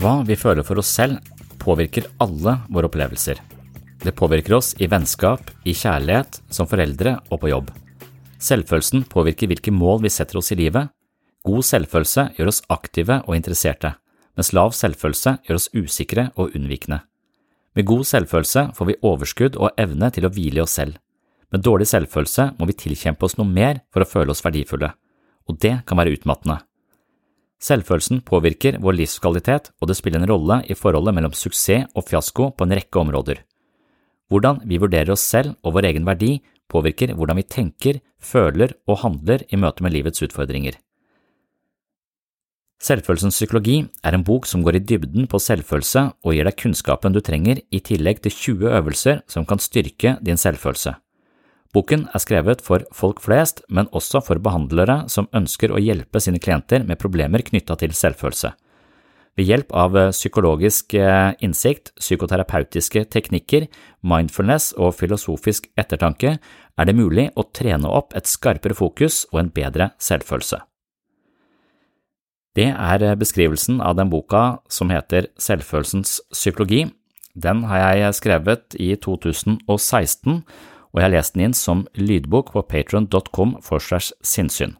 Hva vi føler for oss selv, påvirker alle våre opplevelser. Det påvirker oss i vennskap, i kjærlighet, som foreldre og på jobb. Selvfølelsen påvirker hvilke mål vi setter oss i livet. God selvfølelse gjør oss aktive og interesserte, mens lav selvfølelse gjør oss usikre og unnvikende. Med god selvfølelse får vi overskudd og evne til å hvile i oss selv. Med dårlig selvfølelse må vi tilkjempe oss noe mer for å føle oss verdifulle, og det kan være utmattende. Selvfølelsen påvirker vår livskvalitet, og det spiller en rolle i forholdet mellom suksess og fiasko på en rekke områder. Hvordan vi vurderer oss selv og vår egen verdi, påvirker hvordan vi tenker, føler og handler i møte med livets utfordringer. Selvfølelsens psykologi er en bok som går i dybden på selvfølelse og gir deg kunnskapen du trenger i tillegg til 20 øvelser som kan styrke din selvfølelse. Boken er skrevet for folk flest, men også for behandlere som ønsker å hjelpe sine klienter med problemer knytta til selvfølelse. Ved hjelp av psykologisk innsikt, psykoterapeutiske teknikker, mindfulness og filosofisk ettertanke er det mulig å trene opp et skarpere fokus og en bedre selvfølelse. Det er beskrivelsen av den boka som heter Selvfølelsens psykologi. Den har jeg skrevet i 2016, og jeg har lest den inn som lydbok på patron.com for segs sinnssyn.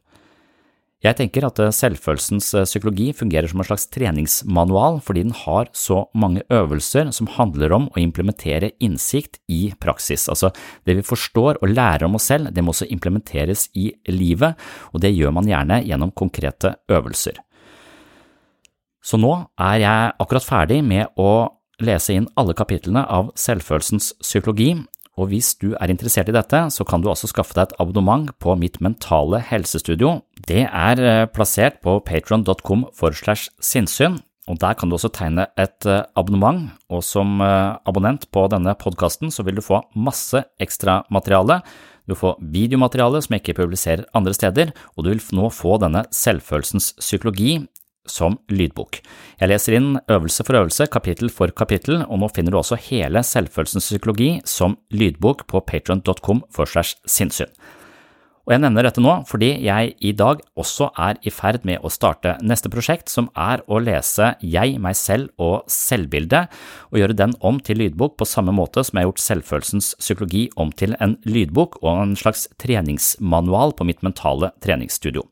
Jeg tenker at selvfølelsens psykologi fungerer som en slags treningsmanual fordi den har så mange øvelser som handler om å implementere innsikt i praksis. Altså, det vi forstår og lærer om oss selv, det må også implementeres i livet, og det gjør man gjerne gjennom konkrete øvelser. Så nå er jeg akkurat ferdig med å lese inn alle kapitlene av Selvfølelsens psykologi, og hvis du er interessert i dette, så kan du også skaffe deg et abonnement på mitt mentale helsestudio. Det er plassert på patron.com for slash sinnssyn, og der kan du også tegne et abonnement, og som abonnent på denne podkasten så vil du få masse ekstramateriale. Du får videomateriale som jeg ikke publiserer andre steder, og du vil nå få denne selvfølelsens psykologi som lydbok. Jeg leser inn øvelse for øvelse, kapittel for kapittel, og nå finner du også hele Selvfølelsens psykologi som lydbok på patron.com for segs sinnssyn. Og jeg nevner dette nå fordi jeg i dag også er i ferd med å starte neste prosjekt, som er å lese Jeg, meg selv og selvbildet, og gjøre den om til lydbok på samme måte som jeg har gjort Selvfølelsens psykologi om til en lydbok og en slags treningsmanual på mitt mentale treningsstudio.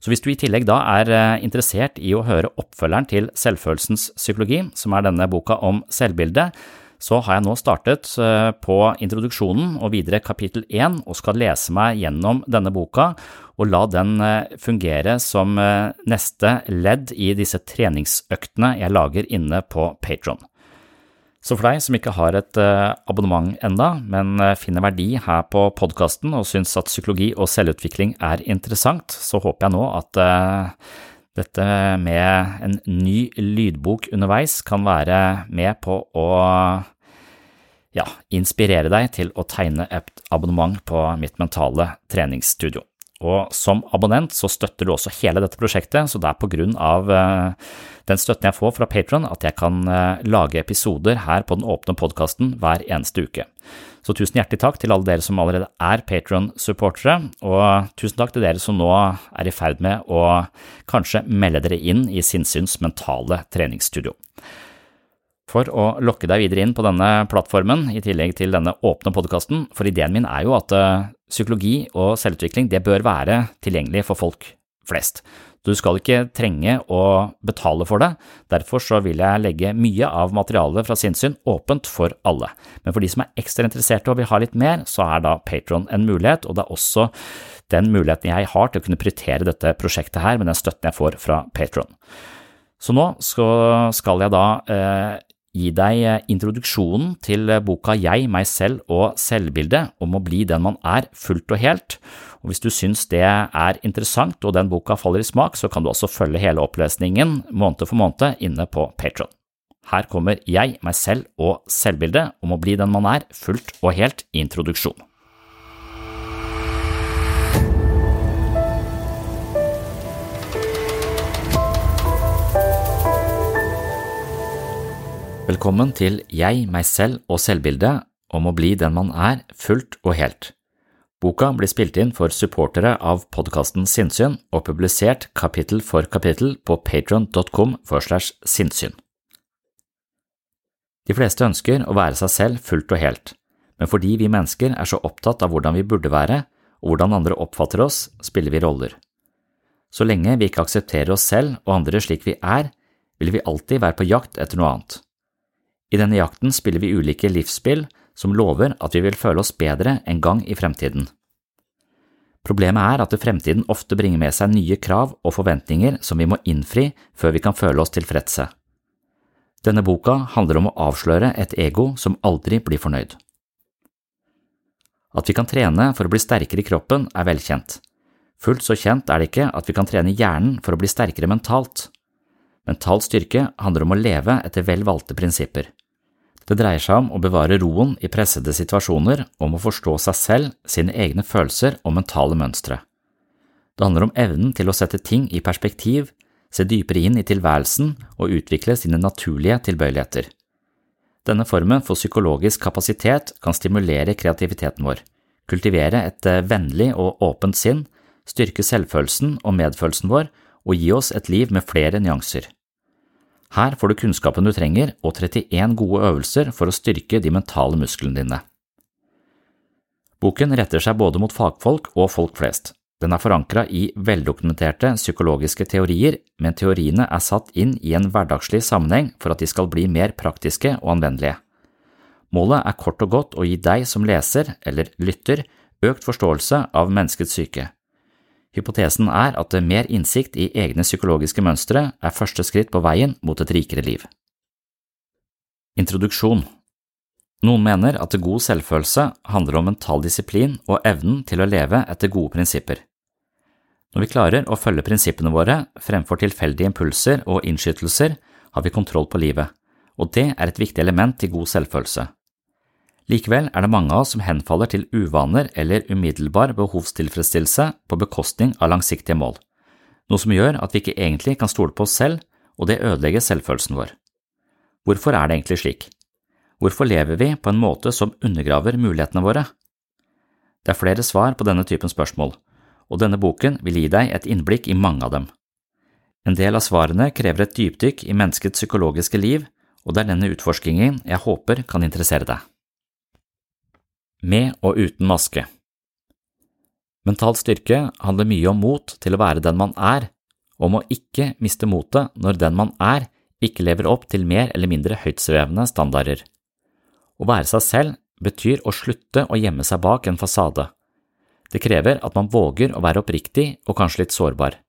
Så hvis du i tillegg da er interessert i å høre oppfølgeren til Selvfølelsens psykologi, som er denne boka om selvbildet, så har jeg nå startet eh, på introduksjonen og videre kapittel 1 og skal lese meg gjennom denne boka og la den eh, fungere som eh, neste ledd i disse treningsøktene jeg lager inne på Patron. Så for deg som ikke har et abonnement enda, men finner verdi her på podkasten og syns at psykologi og selvutvikling er interessant, så håper jeg nå at dette med en ny lydbok underveis kan være med på å ja, inspirere deg til å tegne et abonnement på mitt mentale treningsstudio. Og som abonnent så støtter du også hele dette prosjektet, så det er på grunn av eh, den støtten jeg får fra Patron at jeg kan eh, lage episoder her på den åpne podkasten hver eneste uke. Så tusen hjertelig takk til alle dere som allerede er Patron-supportere, og tusen takk til dere som nå er i ferd med å kanskje melde dere inn i Sinnsyns mentale treningsstudio. For å lokke deg videre inn på denne plattformen, i tillegg til denne åpne podkasten, for ideen min er jo at eh, psykologi og selvutvikling det bør være tilgjengelig for folk flest. Du skal ikke trenge å betale for det, derfor så vil jeg legge mye av materialet fra sinnssyn åpent for alle. Men for de som er ekstra interesserte og vil ha litt mer, så er da Patron en mulighet, og det er også den muligheten jeg har til å kunne prioritere dette prosjektet her med den støtten jeg får fra Patron. Så nå skal jeg da eh, gi deg eh, introduksjonen til boka Jeg, meg selv og selvbildet om å bli den man er fullt og helt. Og Hvis du syns det er interessant og den boka faller i smak, så kan du også følge hele opplesningen måned for måned inne på Patron. Her kommer Jeg, meg selv og selvbildet om å bli den man er fullt og helt i introduksjon. Velkommen til Jeg, meg selv og selvbildet om å bli den man er, fullt og helt. Boka blir spilt inn for supportere av podkasten Sinnsyn og publisert kapittel for kapittel på patron.com for slash sinnssyn. De fleste ønsker å være seg selv fullt og helt, men fordi vi mennesker er så opptatt av hvordan vi burde være og hvordan andre oppfatter oss, spiller vi roller. Så lenge vi ikke aksepterer oss selv og andre slik vi er, vil vi alltid være på jakt etter noe annet. I denne jakten spiller vi ulike livsspill som lover at vi vil føle oss bedre en gang i fremtiden. Problemet er at fremtiden ofte bringer med seg nye krav og forventninger som vi må innfri før vi kan føle oss tilfredse. Denne boka handler om å avsløre et ego som aldri blir fornøyd. At vi kan trene for å bli sterkere i kroppen, er velkjent. Fullt så kjent er det ikke at vi kan trene hjernen for å bli sterkere mentalt. Mental styrke handler om å leve etter vel valgte prinsipper. Det dreier seg om å bevare roen i pressede situasjoner om å forstå seg selv, sine egne følelser og mentale mønstre. Det handler om evnen til å sette ting i perspektiv, se dypere inn i tilværelsen og utvikle sine naturlige tilbøyeligheter. Denne formen for psykologisk kapasitet kan stimulere kreativiteten vår, kultivere et eh, vennlig og åpent sinn, styrke selvfølelsen og medfølelsen vår og gi oss et liv med flere nyanser. Her får du kunnskapen du trenger og 31 gode øvelser for å styrke de mentale musklene dine. Boken retter seg både mot fagfolk og folk flest. Den er forankra i veldokumenterte psykologiske teorier, men teoriene er satt inn i en hverdagslig sammenheng for at de skal bli mer praktiske og anvendelige. Målet er kort og godt å gi deg som leser, eller lytter, økt forståelse av menneskets syke. Hypotesen er at mer innsikt i egne psykologiske mønstre er første skritt på veien mot et rikere liv. Introduksjon Noen mener at god selvfølelse handler om mental disiplin og evnen til å leve etter gode prinsipper. Når vi klarer å følge prinsippene våre fremfor tilfeldige impulser og innskytelser, har vi kontroll på livet, og det er et viktig element i god selvfølelse. Likevel er det mange av oss som henfaller til uvaner eller umiddelbar behovstilfredsstillelse på bekostning av langsiktige mål, noe som gjør at vi ikke egentlig kan stole på oss selv, og det ødelegger selvfølelsen vår. Hvorfor er det egentlig slik? Hvorfor lever vi på en måte som undergraver mulighetene våre? Det er flere svar på denne typen spørsmål, og denne boken vil gi deg et innblikk i mange av dem. En del av svarene krever et dypdykk i menneskets psykologiske liv, og det er denne utforskingen jeg håper kan interessere deg med og uten maske. Mental styrke handler mye om mot til å være den man er, og om å ikke miste motet når den man er, ikke lever opp til mer eller mindre høytsvevende standarder. Å være seg selv betyr å slutte å gjemme seg bak en fasade. Det krever at man våger å være oppriktig og kanskje litt sårbar.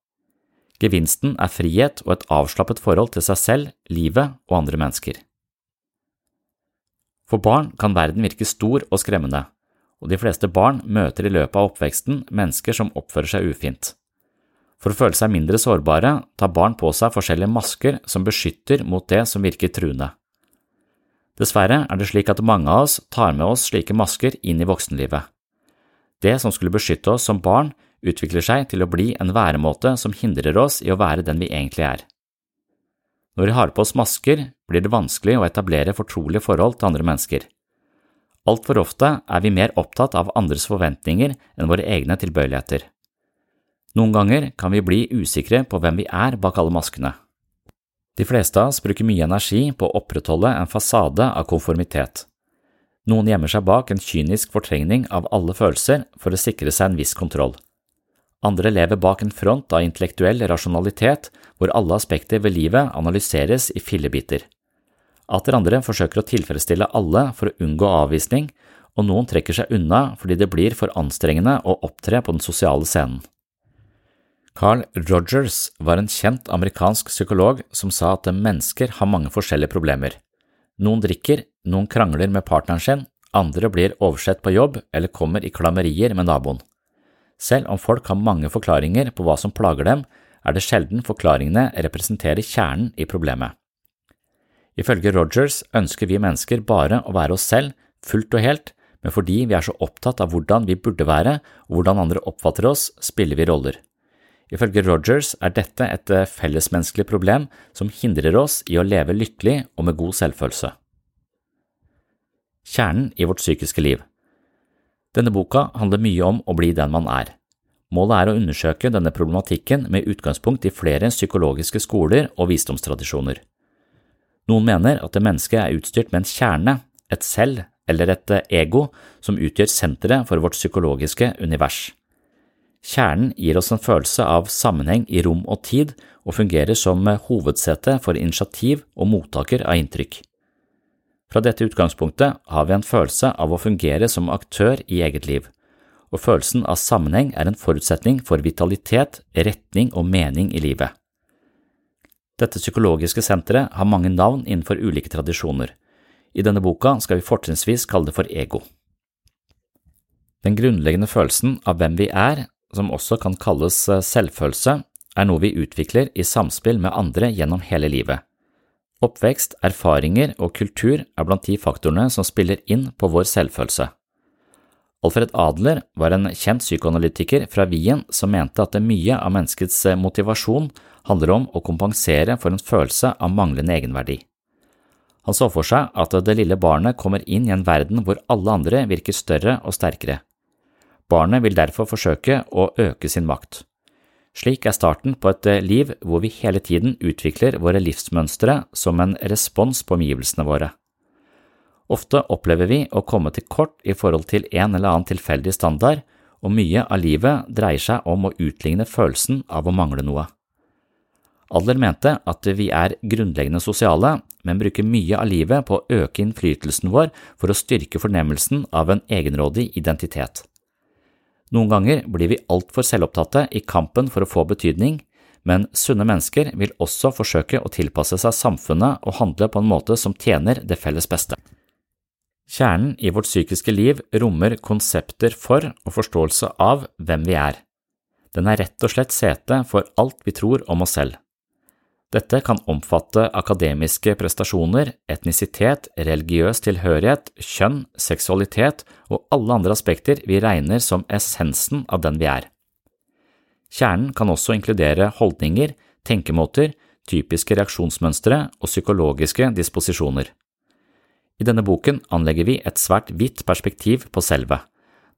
Gevinsten er frihet og et avslappet forhold til seg selv, livet og andre mennesker. For barn kan verden virke stor og skremmende, og de fleste barn møter i løpet av oppveksten mennesker som oppfører seg ufint. For å føle seg mindre sårbare tar barn på seg forskjellige masker som beskytter mot det som virker truende. Dessverre er det slik at mange av oss tar med oss slike masker inn i voksenlivet. Det som skulle beskytte oss som barn, utvikler seg til å bli en væremåte som hindrer oss i å være den vi egentlig er. Når vi har på oss masker, blir det vanskelig å etablere fortrolige forhold til andre mennesker. Altfor ofte er vi mer opptatt av andres forventninger enn våre egne tilbøyeligheter. Noen ganger kan vi bli usikre på hvem vi er bak alle maskene. De fleste av oss bruker mye energi på å opprettholde en fasade av konformitet. Noen gjemmer seg bak en kynisk fortrengning av alle følelser for å sikre seg en viss kontroll. Andre lever bak en front av intellektuell rasjonalitet hvor alle aspekter ved livet analyseres i fillebiter. Atter andre forsøker å tilfredsstille alle for å unngå avvisning, og noen trekker seg unna fordi det blir for anstrengende å opptre på den sosiale scenen. Carl Rogers var en kjent amerikansk psykolog som sa at mennesker har mange forskjellige problemer. Noen drikker, noen krangler med partneren sin, andre blir oversett på jobb eller kommer i klammerier med naboen. Selv om folk har mange forklaringer på hva som plager dem, er det sjelden forklaringene representerer kjernen i problemet. Ifølge Rogers ønsker vi mennesker bare å være oss selv, fullt og helt, men fordi vi er så opptatt av hvordan vi burde være og hvordan andre oppfatter oss, spiller vi roller. Ifølge Rogers er dette et fellesmenneskelig problem som hindrer oss i å leve lykkelig og med god selvfølelse. Kjernen i vårt psykiske liv denne boka handler mye om å bli den man er. Målet er å undersøke denne problematikken med utgangspunkt i flere psykologiske skoler og visdomstradisjoner. Noen mener at det mennesket er utstyrt med en kjerne, et selv eller et ego som utgjør senteret for vårt psykologiske univers. Kjernen gir oss en følelse av sammenheng i rom og tid og fungerer som hovedsete for initiativ og mottaker av inntrykk. Fra dette utgangspunktet har vi en følelse av å fungere som aktør i eget liv, og følelsen av sammenheng er en forutsetning for vitalitet, retning og mening i livet. Dette psykologiske senteret har mange navn innenfor ulike tradisjoner. I denne boka skal vi fortrinnsvis kalle det for ego. Den grunnleggende følelsen av hvem vi er, som også kan kalles selvfølelse, er noe vi utvikler i samspill med andre gjennom hele livet. Oppvekst, erfaringer og kultur er blant de faktorene som spiller inn på vår selvfølelse. Alfred Adler var en kjent psykoanalytiker fra Wien som mente at mye av menneskets motivasjon handler om å kompensere for en følelse av manglende egenverdi. Han så for seg at det lille barnet kommer inn i en verden hvor alle andre virker større og sterkere. Barnet vil derfor forsøke å øke sin makt. Slik er starten på et eh, liv hvor vi hele tiden utvikler våre livsmønstre som en respons på omgivelsene våre. Ofte opplever vi å komme til kort i forhold til en eller annen tilfeldig standard, og mye av livet dreier seg om å utligne følelsen av å mangle noe. Adler mente at vi er grunnleggende sosiale, men bruker mye av livet på å øke innflytelsen vår for å styrke fornemmelsen av en egenrådig identitet. Noen ganger blir vi altfor selvopptatte i kampen for å få betydning, men sunne mennesker vil også forsøke å tilpasse seg samfunnet og handle på en måte som tjener det felles beste. Kjernen i vårt psykiske liv rommer konsepter for og forståelse av hvem vi er. Den er rett og slett sete for alt vi tror om oss selv. Dette kan omfatte akademiske prestasjoner, etnisitet, religiøs tilhørighet, kjønn, seksualitet og alle andre aspekter vi regner som essensen av den vi er. Kjernen kan også inkludere holdninger, tenkemåter, typiske reaksjonsmønstre og psykologiske disposisjoner. I denne boken anlegger vi et svært vidt perspektiv på selve,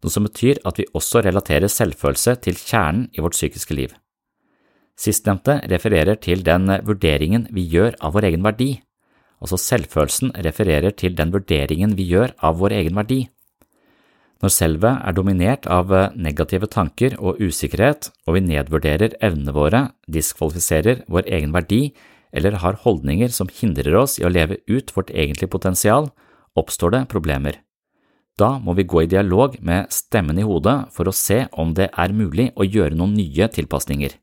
noe som betyr at vi også relaterer selvfølelse til kjernen i vårt psykiske liv. Sistnevnte refererer til den vurderingen vi gjør av vår egen verdi, altså selvfølelsen refererer til den vurderingen vi gjør av vår egen verdi. Når selvet er dominert av negative tanker og usikkerhet, og vi nedvurderer evnene våre, diskvalifiserer vår egen verdi eller har holdninger som hindrer oss i å leve ut vårt egentlige potensial, oppstår det problemer. Da må vi gå i dialog med stemmen i hodet for å se om det er mulig å gjøre noen nye tilpasninger.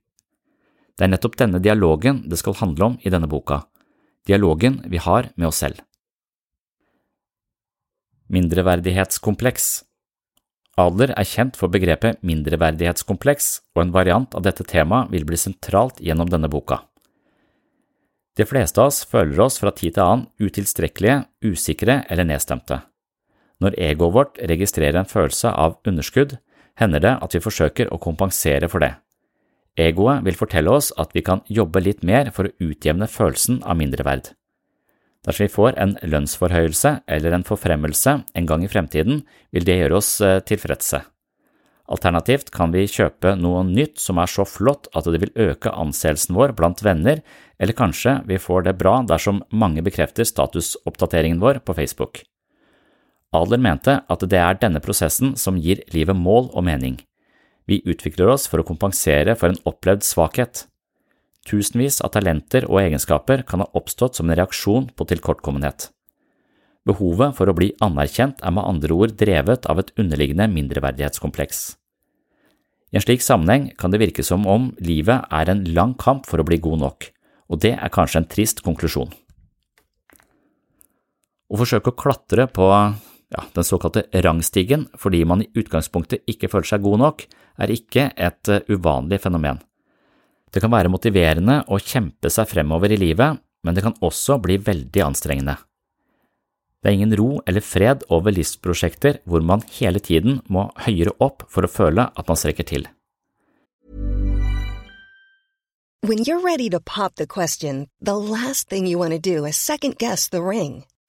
Det er nettopp denne dialogen det skal handle om i denne boka, dialogen vi har med oss selv. Mindreverdighetskompleks Adler er kjent for begrepet mindreverdighetskompleks, og en variant av dette temaet vil bli sentralt gjennom denne boka. De fleste av oss føler oss fra tid til annen utilstrekkelige, usikre eller nedstemte. Når egoet vårt registrerer en følelse av underskudd, hender det at vi forsøker å kompensere for det. Egoet vil fortelle oss at vi kan jobbe litt mer for å utjevne følelsen av mindreverd. Dersom vi får en lønnsforhøyelse eller en forfremmelse en gang i fremtiden, vil det gjøre oss eh, tilfredse. Alternativt kan vi kjøpe noe nytt som er så flott at det vil øke anseelsen vår blant venner, eller kanskje vi får det bra dersom mange bekrefter statusoppdateringen vår på Facebook. Adler mente at det er denne prosessen som gir livet mål og mening. Vi utvikler oss for å kompensere for en opplevd svakhet. Tusenvis av talenter og egenskaper kan ha oppstått som en reaksjon på tilkortkommenhet. Behovet for å bli anerkjent er med andre ord drevet av et underliggende mindreverdighetskompleks. I en slik sammenheng kan det virke som om livet er en lang kamp for å bli god nok, og det er kanskje en trist konklusjon. Å forsøke å klatre på ja, den såkalte rangstigen fordi man i utgangspunktet ikke føler seg god nok, er ikke et uvanlig fenomen. Det kan være motiverende å kjempe seg fremover i livet, men det kan også bli veldig anstrengende. Det er ingen ro eller fred over livsprosjekter hvor man hele tiden må høyere opp for å føle at man strekker til. When you're ready to pop the question, the last thing you want to do is second guess the ring.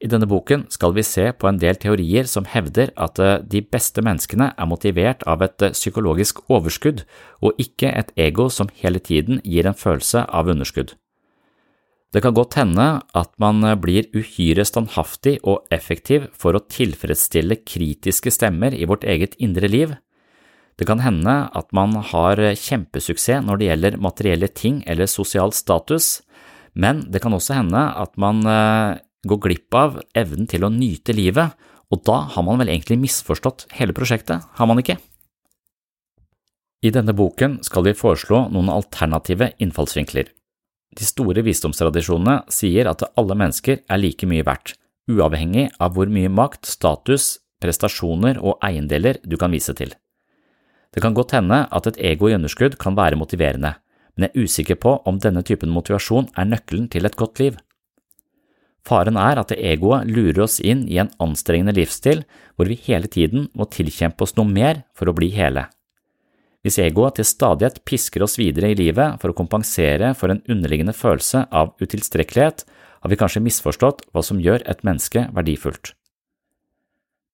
I denne boken skal vi se på en del teorier som hevder at eh, de beste menneskene er motivert av et eh, psykologisk overskudd, og ikke et ego som hele tiden gir en følelse av underskudd. Det kan godt hende at man eh, blir uhyre standhaftig og effektiv for å tilfredsstille kritiske stemmer i vårt eget indre liv. Det kan hende at man har kjempesuksess når det gjelder materielle ting eller sosial status, men det kan også hende at man gå glipp av evnen til å nyte livet, og da har man vel egentlig misforstått hele prosjektet, har man ikke? I denne boken skal vi foreslå noen alternative innfallsvinkler. De store visdomstradisjonene sier at alle mennesker er like mye verdt, uavhengig av hvor mye makt, status, prestasjoner og eiendeler du kan vise til. Det kan godt hende at et ego i underskudd kan være motiverende, men jeg er usikker på om denne typen motivasjon er nøkkelen til et godt liv. Faren er at egoet lurer oss inn i en anstrengende livsstil hvor vi hele tiden må tilkjempe oss noe mer for å bli hele. Hvis egoet til stadighet pisker oss videre i livet for å kompensere for en underliggende følelse av utilstrekkelighet, har vi kanskje misforstått hva som gjør et menneske verdifullt.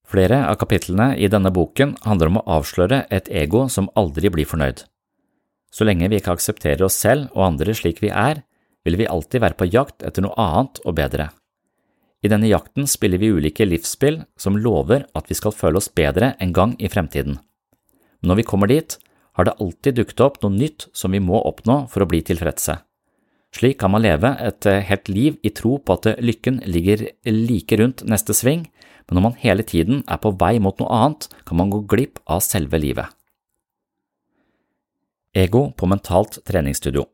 Flere av kapitlene i denne boken handler om å avsløre et ego som aldri blir fornøyd. Så lenge vi ikke aksepterer oss selv og andre slik vi er, vil vi alltid være på jakt etter noe annet og bedre. I denne jakten spiller vi ulike livsspill som lover at vi skal føle oss bedre en gang i fremtiden. Men når vi kommer dit, har det alltid dukket opp noe nytt som vi må oppnå for å bli tilfredse. Slik kan man leve et helt liv i tro på at lykken ligger like rundt neste sving, men når man hele tiden er på vei mot noe annet, kan man gå glipp av selve livet. Ego på mentalt treningsstudio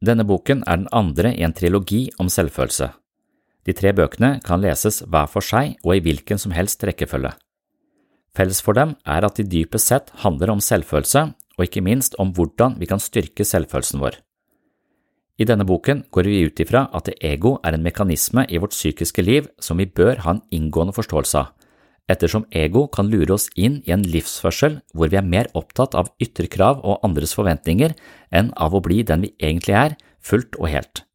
Denne boken er den andre i en trilogi om selvfølelse. De tre bøkene kan leses hver for seg og i hvilken som helst rekkefølge. Felles for dem er at de dypest sett handler om selvfølelse, og ikke minst om hvordan vi kan styrke selvfølelsen vår. I denne boken går vi ut ifra at ego er en mekanisme i vårt psykiske liv som vi bør ha en inngående forståelse av, ettersom ego kan lure oss inn i en livsførsel hvor vi er mer opptatt av ytre krav og andres forventninger enn av å bli den vi egentlig er, fullt og helt.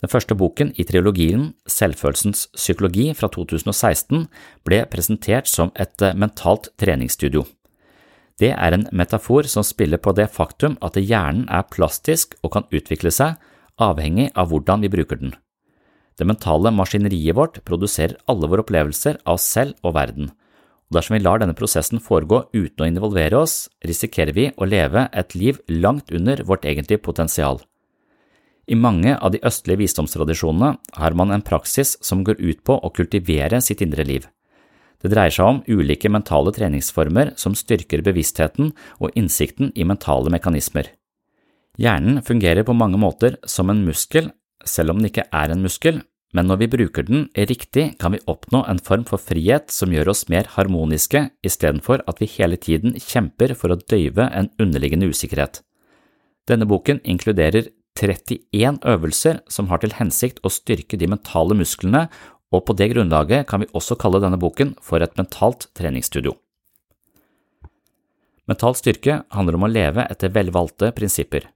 Den første boken i trilogien, Selvfølelsens psykologi fra 2016, ble presentert som et eh, mentalt treningsstudio. Det er en metafor som spiller på det faktum at hjernen er plastisk og kan utvikle seg, avhengig av hvordan vi bruker den. Det mentale maskineriet vårt produserer alle våre opplevelser av oss selv og verden, og dersom vi lar denne prosessen foregå uten å involvere oss, risikerer vi å leve et liv langt under vårt egentlige potensial. I mange av de østlige visdomstradisjonene har man en praksis som går ut på å kultivere sitt indre liv. Det dreier seg om ulike mentale treningsformer som styrker bevisstheten og innsikten i mentale mekanismer. Hjernen fungerer på mange måter som en muskel, selv om den ikke er en muskel, men når vi bruker den riktig, kan vi oppnå en form for frihet som gjør oss mer harmoniske, istedenfor at vi hele tiden kjemper for å døyve en underliggende usikkerhet. Denne boken inkluderer 31 øvelser som har til hensikt å styrke de mentale musklene, og på det grunnlaget kan vi også kalle denne boken for et mentalt treningsstudio. Mental styrke handler om å leve etter velvalgte prinsipper.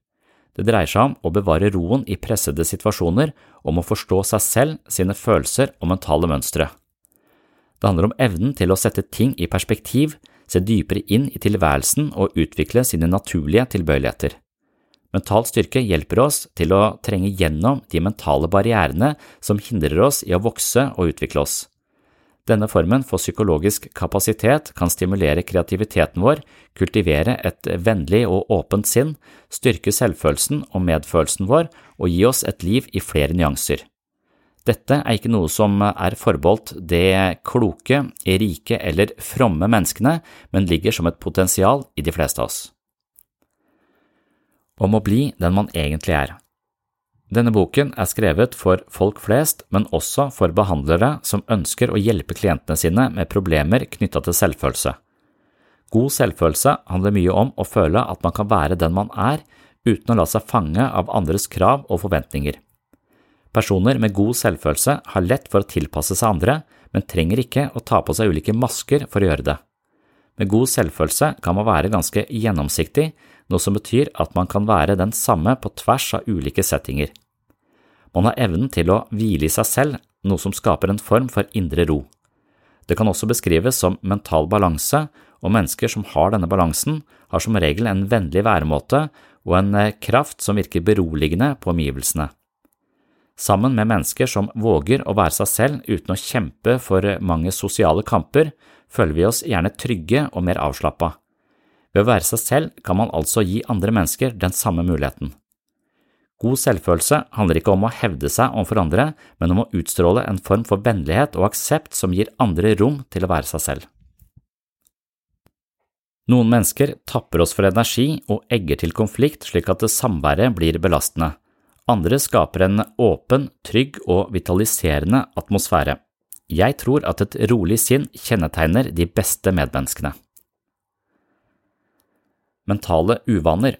Det dreier seg om å bevare roen i pressede situasjoner, om å forstå seg selv, sine følelser og mentale mønstre. Det handler om evnen til å sette ting i perspektiv, se dypere inn i tilværelsen og utvikle sine naturlige tilbøyeligheter. Mental styrke hjelper oss til å trenge gjennom de mentale barrierene som hindrer oss i å vokse og utvikle oss. Denne formen for psykologisk kapasitet kan stimulere kreativiteten vår, kultivere et vennlig og åpent sinn, styrke selvfølelsen og medfølelsen vår og gi oss et liv i flere nyanser. Dette er ikke noe som er forbeholdt det kloke, rike eller fromme menneskene, men ligger som et potensial i de fleste av oss om å bli den man egentlig er. Denne boken er skrevet for folk flest, men også for behandlere som ønsker å hjelpe klientene sine med problemer knytta til selvfølelse. God selvfølelse handler mye om å føle at man kan være den man er, uten å la seg fange av andres krav og forventninger. Personer med god selvfølelse har lett for å tilpasse seg andre, men trenger ikke å ta på seg ulike masker for å gjøre det. Med god selvfølelse kan man være ganske gjennomsiktig, noe som betyr at man kan være den samme på tvers av ulike settinger. Man har evnen til å hvile i seg selv, noe som skaper en form for indre ro. Det kan også beskrives som mental balanse, og mennesker som har denne balansen, har som regel en vennlig væremåte og en eh, kraft som virker beroligende på omgivelsene. Sammen med mennesker som våger å være seg selv uten å kjempe for mange sosiale kamper, føler vi oss gjerne trygge og mer avslappa. Ved å være seg selv kan man altså gi andre mennesker den samme muligheten. God selvfølelse handler ikke om å hevde seg overfor andre, men om å utstråle en form for vennlighet og aksept som gir andre rom til å være seg selv. Noen mennesker tapper oss for energi og egger til konflikt slik at samværet blir belastende. Andre skaper en åpen, trygg og vitaliserende atmosfære. Jeg tror at et rolig sinn kjennetegner de beste medmenneskene. Mentale uvaner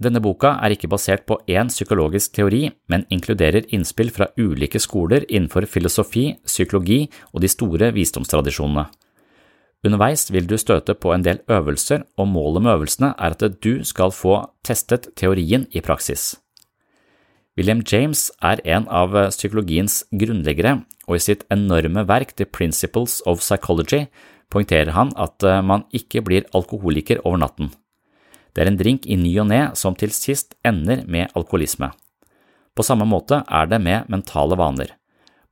Denne boka er ikke basert på én psykologisk teori, men inkluderer innspill fra ulike skoler innenfor filosofi, psykologi og de store visdomstradisjonene. Underveis vil du støte på en del øvelser, og målet med øvelsene er at du skal få testet teorien i praksis. William James er en av psykologiens grunnleggere, og i sitt enorme verk The Principles of Psychology poengterer han at man ikke blir alkoholiker over natten. Det er en drink i ny og ne som til sist ender med alkoholisme. På samme måte er det med mentale vaner.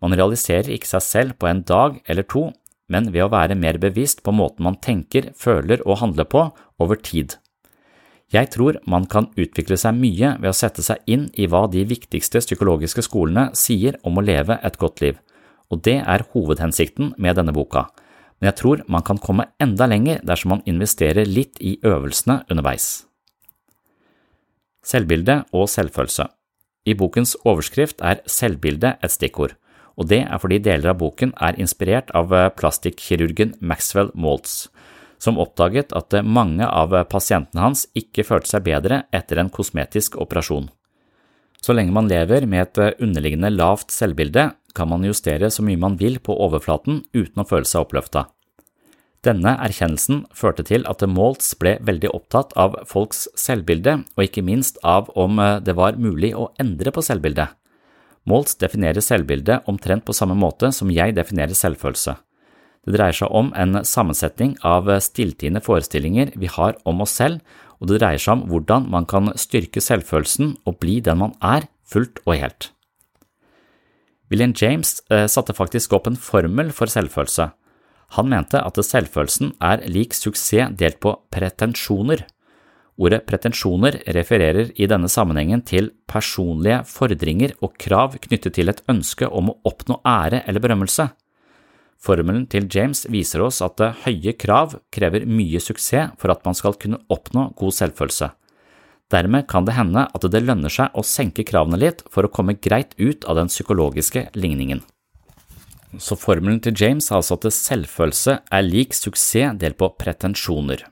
Man realiserer ikke seg selv på en dag eller to, men ved å være mer bevisst på måten man tenker, føler og handler på over tid. Jeg tror man kan utvikle seg mye ved å sette seg inn i hva de viktigste psykologiske skolene sier om å leve et godt liv, og det er hovedhensikten med denne boka, men jeg tror man kan komme enda lenger dersom man investerer litt i øvelsene underveis. Selvbilde og selvfølelse I bokens overskrift er selvbilde et stikkord og det er fordi deler av boken er inspirert av eh, plastikkirurgen Maxwell Maltz, som oppdaget at eh, mange av eh, pasientene hans ikke følte seg bedre etter en kosmetisk operasjon. Så lenge man lever med et underliggende lavt selvbilde, kan man justere så mye man vil på overflaten uten å føle seg oppløfta. Denne erkjennelsen førte til at Maltz ble veldig opptatt av folks selvbilde, og ikke minst av om det var mulig å endre på selvbildet. Maltz definerer selvbildet omtrent på samme måte som jeg definerer selvfølelse. Det dreier seg om en sammensetning av stilltiende forestillinger vi har om oss selv, og det dreier seg om hvordan man kan styrke selvfølelsen og bli den man er, fullt og helt. William James eh, satte faktisk opp en formel for selvfølelse. Han mente at selvfølelsen er lik suksess delt på pretensjoner. Ordet pretensjoner refererer i denne sammenhengen til personlige fordringer og krav knyttet til et ønske om å oppnå ære eller berømmelse. Formelen til James viser oss at høye krav krever mye suksess for at man skal kunne oppnå god selvfølelse. Dermed kan det hende at det lønner seg å senke kravene litt for å komme greit ut av den psykologiske ligningen. Så formelen til James er altså at selvfølelse er lik suksess delt på pretensjoner.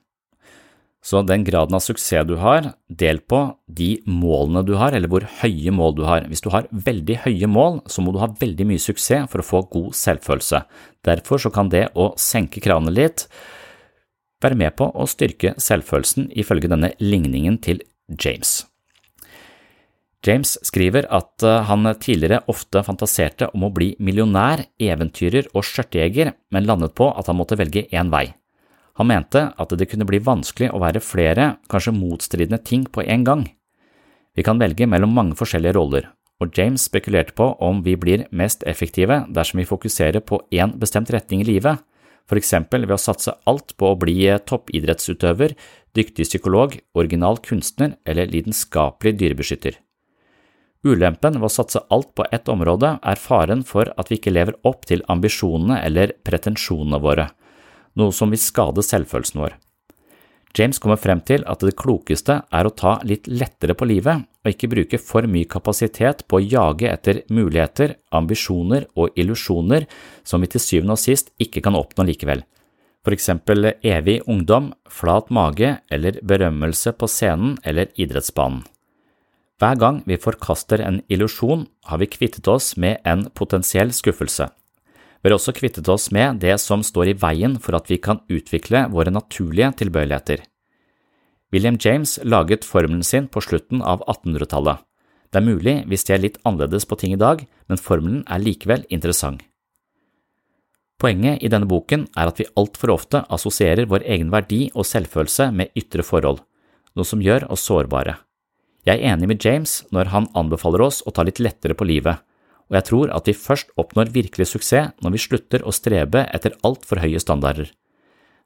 Så den graden av suksess du har, del på de målene du har, eller hvor høye mål du har. Hvis du har veldig høye mål, så må du ha veldig mye suksess for å få god selvfølelse. Derfor så kan det å senke kravene litt være med på å styrke selvfølelsen, ifølge denne ligningen til James. James skriver at eh, han tidligere ofte fantaserte om å bli millionær, eventyrer og skjørtejeger, men landet på at han måtte velge én vei. Han mente at det kunne bli vanskelig å være flere, kanskje motstridende ting på en gang. Vi kan velge mellom mange forskjellige roller, og James spekulerte på om vi blir mest effektive dersom vi fokuserer på én bestemt retning i livet, for eksempel ved å satse alt på å bli toppidrettsutøver, dyktig psykolog, original kunstner eller lidenskapelig dyrebeskytter. Ulempen ved å satse alt på ett område er faren for at vi ikke lever opp til ambisjonene eller pretensjonene våre, noe som vil skade selvfølelsen vår. James kommer frem til at det klokeste er å ta litt lettere på livet og ikke bruke for mye kapasitet på å jage etter muligheter, ambisjoner og illusjoner som vi til syvende og sist ikke kan oppnå likevel, for eksempel evig ungdom, flat mage eller berømmelse på scenen eller idrettsbanen. Hver gang vi forkaster en illusjon, har vi kvittet oss med en potensiell skuffelse. Vi har også kvittet oss med det som står i veien for at vi kan utvikle våre naturlige tilbøyeligheter. William James laget formelen sin på slutten av 1800-tallet. Det er mulig vi ser litt annerledes på ting i dag, men formelen er likevel interessant. Poenget i denne boken er at vi altfor ofte assosierer vår egen verdi og selvfølelse med ytre forhold, noe som gjør oss sårbare. Jeg er enig med James når han anbefaler oss å ta litt lettere på livet, og jeg tror at vi først oppnår virkelig suksess når vi slutter å strebe etter altfor høye standarder.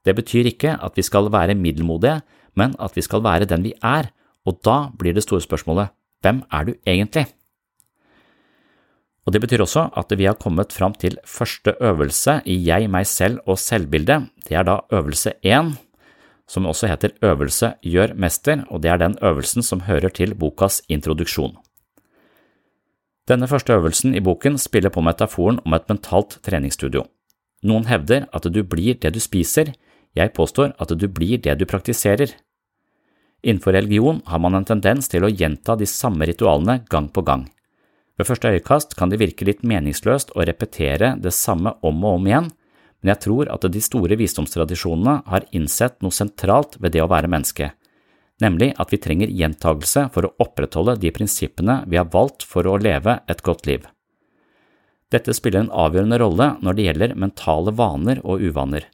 Det betyr ikke at vi skal være middelmodige, men at vi skal være den vi er, og da blir det store spørsmålet hvem er du egentlig? Og Det betyr også at vi har kommet fram til første øvelse i jeg, meg selv og selvbildet. Det er da øvelse én, som også heter Øvelse gjør mester, og det er den øvelsen som hører til bokas introduksjon. Denne første øvelsen i boken spiller på metaforen om et mentalt treningsstudio. Noen hevder at du blir det du spiser, jeg påstår at du blir det du praktiserer. Innenfor religion har man en tendens til å gjenta de samme ritualene gang på gang. Ved første øyekast kan det virke litt meningsløst å repetere det samme om og om igjen, men jeg tror at de store visdomstradisjonene har innsett noe sentralt ved det å være menneske, nemlig at vi trenger gjentagelse for å opprettholde de prinsippene vi har valgt for å leve et godt liv. Dette spiller en avgjørende rolle når det gjelder mentale vaner og uvaner.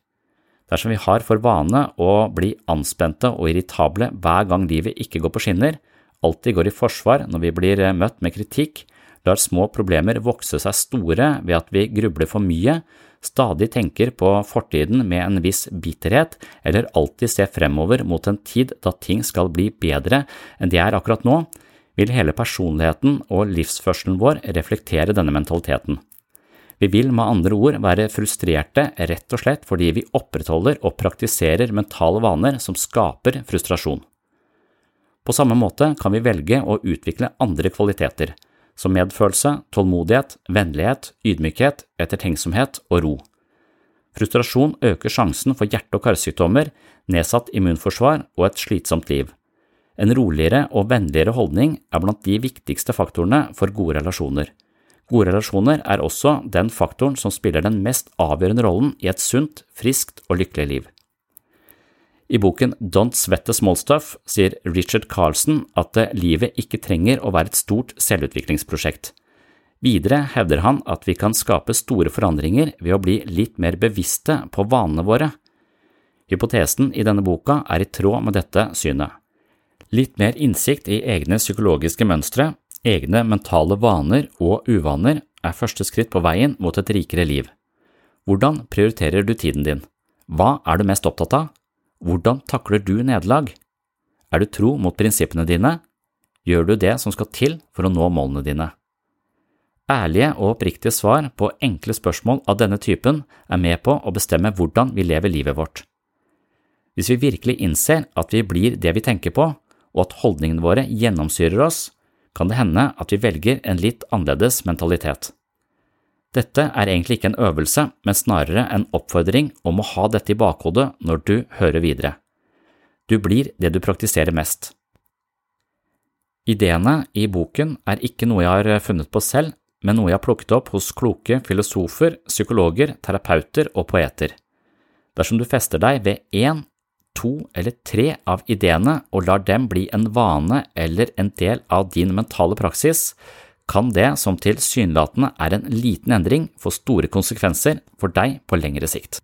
Dersom vi har for vane å bli anspente og irritable hver gang livet ikke går på skinner, alltid går i forsvar når vi blir møtt med kritikk, lar små problemer vokse seg store ved at vi grubler for mye, stadig tenker på fortiden med en viss bitterhet, eller alltid ser fremover mot en tid da ting skal bli bedre enn de er akkurat nå, vil hele personligheten og livsførselen vår reflektere denne mentaliteten. Vi vil med andre ord være frustrerte rett og slett fordi vi opprettholder og praktiserer mentale vaner som skaper frustrasjon. På samme måte kan vi velge å utvikle andre kvaliteter, som medfølelse, tålmodighet, vennlighet, ydmykhet, ettertenksomhet og ro. Frustrasjon øker sjansen for hjerte- og karsykdommer, nedsatt immunforsvar og et slitsomt liv. En roligere og vennligere holdning er blant de viktigste faktorene for gode relasjoner. Gode relasjoner er også den faktoren som spiller den mest avgjørende rollen i et sunt, friskt og lykkelig liv. I boken Don't Sweat the Small Stuff sier Richard Carlson at livet ikke trenger å være et stort selvutviklingsprosjekt. Videre hevder han at vi kan skape store forandringer ved å bli litt mer bevisste på vanene våre. Hypotesen i denne boka er i tråd med dette synet. Litt mer innsikt i egne psykologiske mønstre Egne mentale vaner og uvaner er første skritt på veien mot et rikere liv. Hvordan prioriterer du tiden din? Hva er du mest opptatt av? Hvordan takler du nederlag? Er du tro mot prinsippene dine? Gjør du det som skal til for å nå målene dine? Ærlige og oppriktige svar på enkle spørsmål av denne typen er med på å bestemme hvordan vi lever livet vårt. Hvis vi virkelig innser at vi blir det vi tenker på, og at holdningene våre gjennomsyrer oss, kan det hende at vi velger en litt annerledes mentalitet. Dette er egentlig ikke en øvelse, men snarere en oppfordring om å ha dette i bakhodet når du hører videre. Du blir det du praktiserer mest. Ideene i boken er ikke noe jeg har funnet på selv, men noe jeg har plukket opp hos kloke filosofer, psykologer, terapeuter og poeter. Dersom du fester deg ved én to eller tre av ideene og lar dem bli en vane eller en del av din mentale praksis, kan det som tilsynelatende er en liten endring få store konsekvenser for deg på lengre sikt.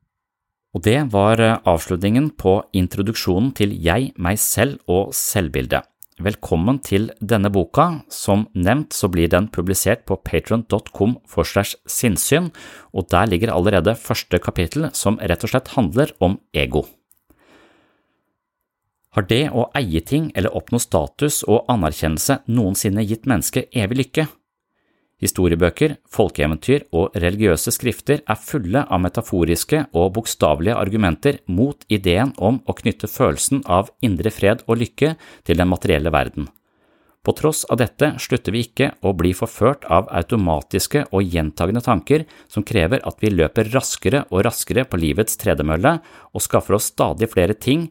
Og det var eh, avslutningen på introduksjonen til Jeg, meg selv og selvbildet. Velkommen til denne boka. Som nevnt så blir den publisert på patron.com for slags sinnssyn, og der ligger allerede første kapittel som rett og slett handler om ego. Har det å eie ting eller oppnå status og anerkjennelse noensinne gitt mennesket evig lykke? Historiebøker, folkeeventyr og religiøse skrifter er fulle av metaforiske og bokstavelige argumenter mot ideen om å knytte følelsen av indre fred og lykke til den materielle verden. På tross av dette slutter vi ikke å bli forført av automatiske og gjentagende tanker som krever at vi løper raskere og raskere på livets tredemølle og skaffer oss stadig flere ting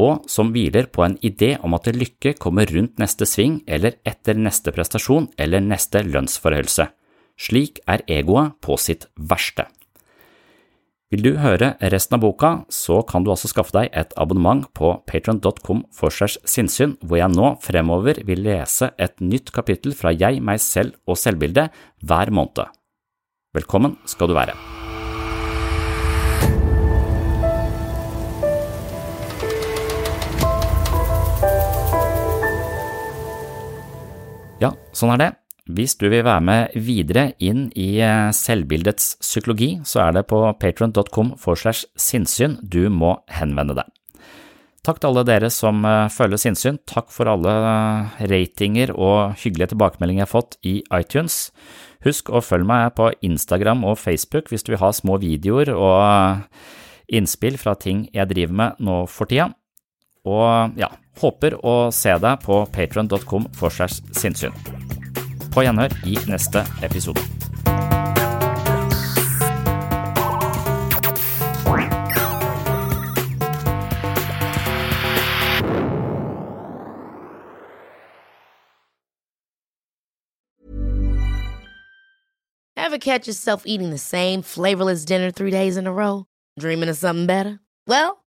og som hviler på en idé om at lykke kommer rundt neste sving eller etter neste prestasjon eller neste lønnsforhøyelse. Slik er egoet på sitt verste. Vil du høre resten av boka, så kan du altså skaffe deg et abonnement på patron.com for segs sinnssyn, hvor jeg nå fremover vil lese et nytt kapittel fra Jeg, meg selv og selvbildet hver måned. Velkommen skal du være. Sånn er det. Hvis du vil være med videre inn i eh, selvbildets psykologi, så er det på patron.com for slash sinnssyn du må henvende deg. Takk til alle dere som eh, følger sinnssyn, takk for alle eh, ratinger og hyggelige tilbakemeldinger jeg har fått i iTunes. Husk å følge meg på Instagram og Facebook hvis du vil ha små videoer og innspill fra ting jeg driver med nå for tida. Og ja, håper å se deg på patron.com for segs sinnssyn. På gjenhør i neste episode. Ever catch yourself eating the same flavorless dinner three days in a row? Dreaming of something better? Well,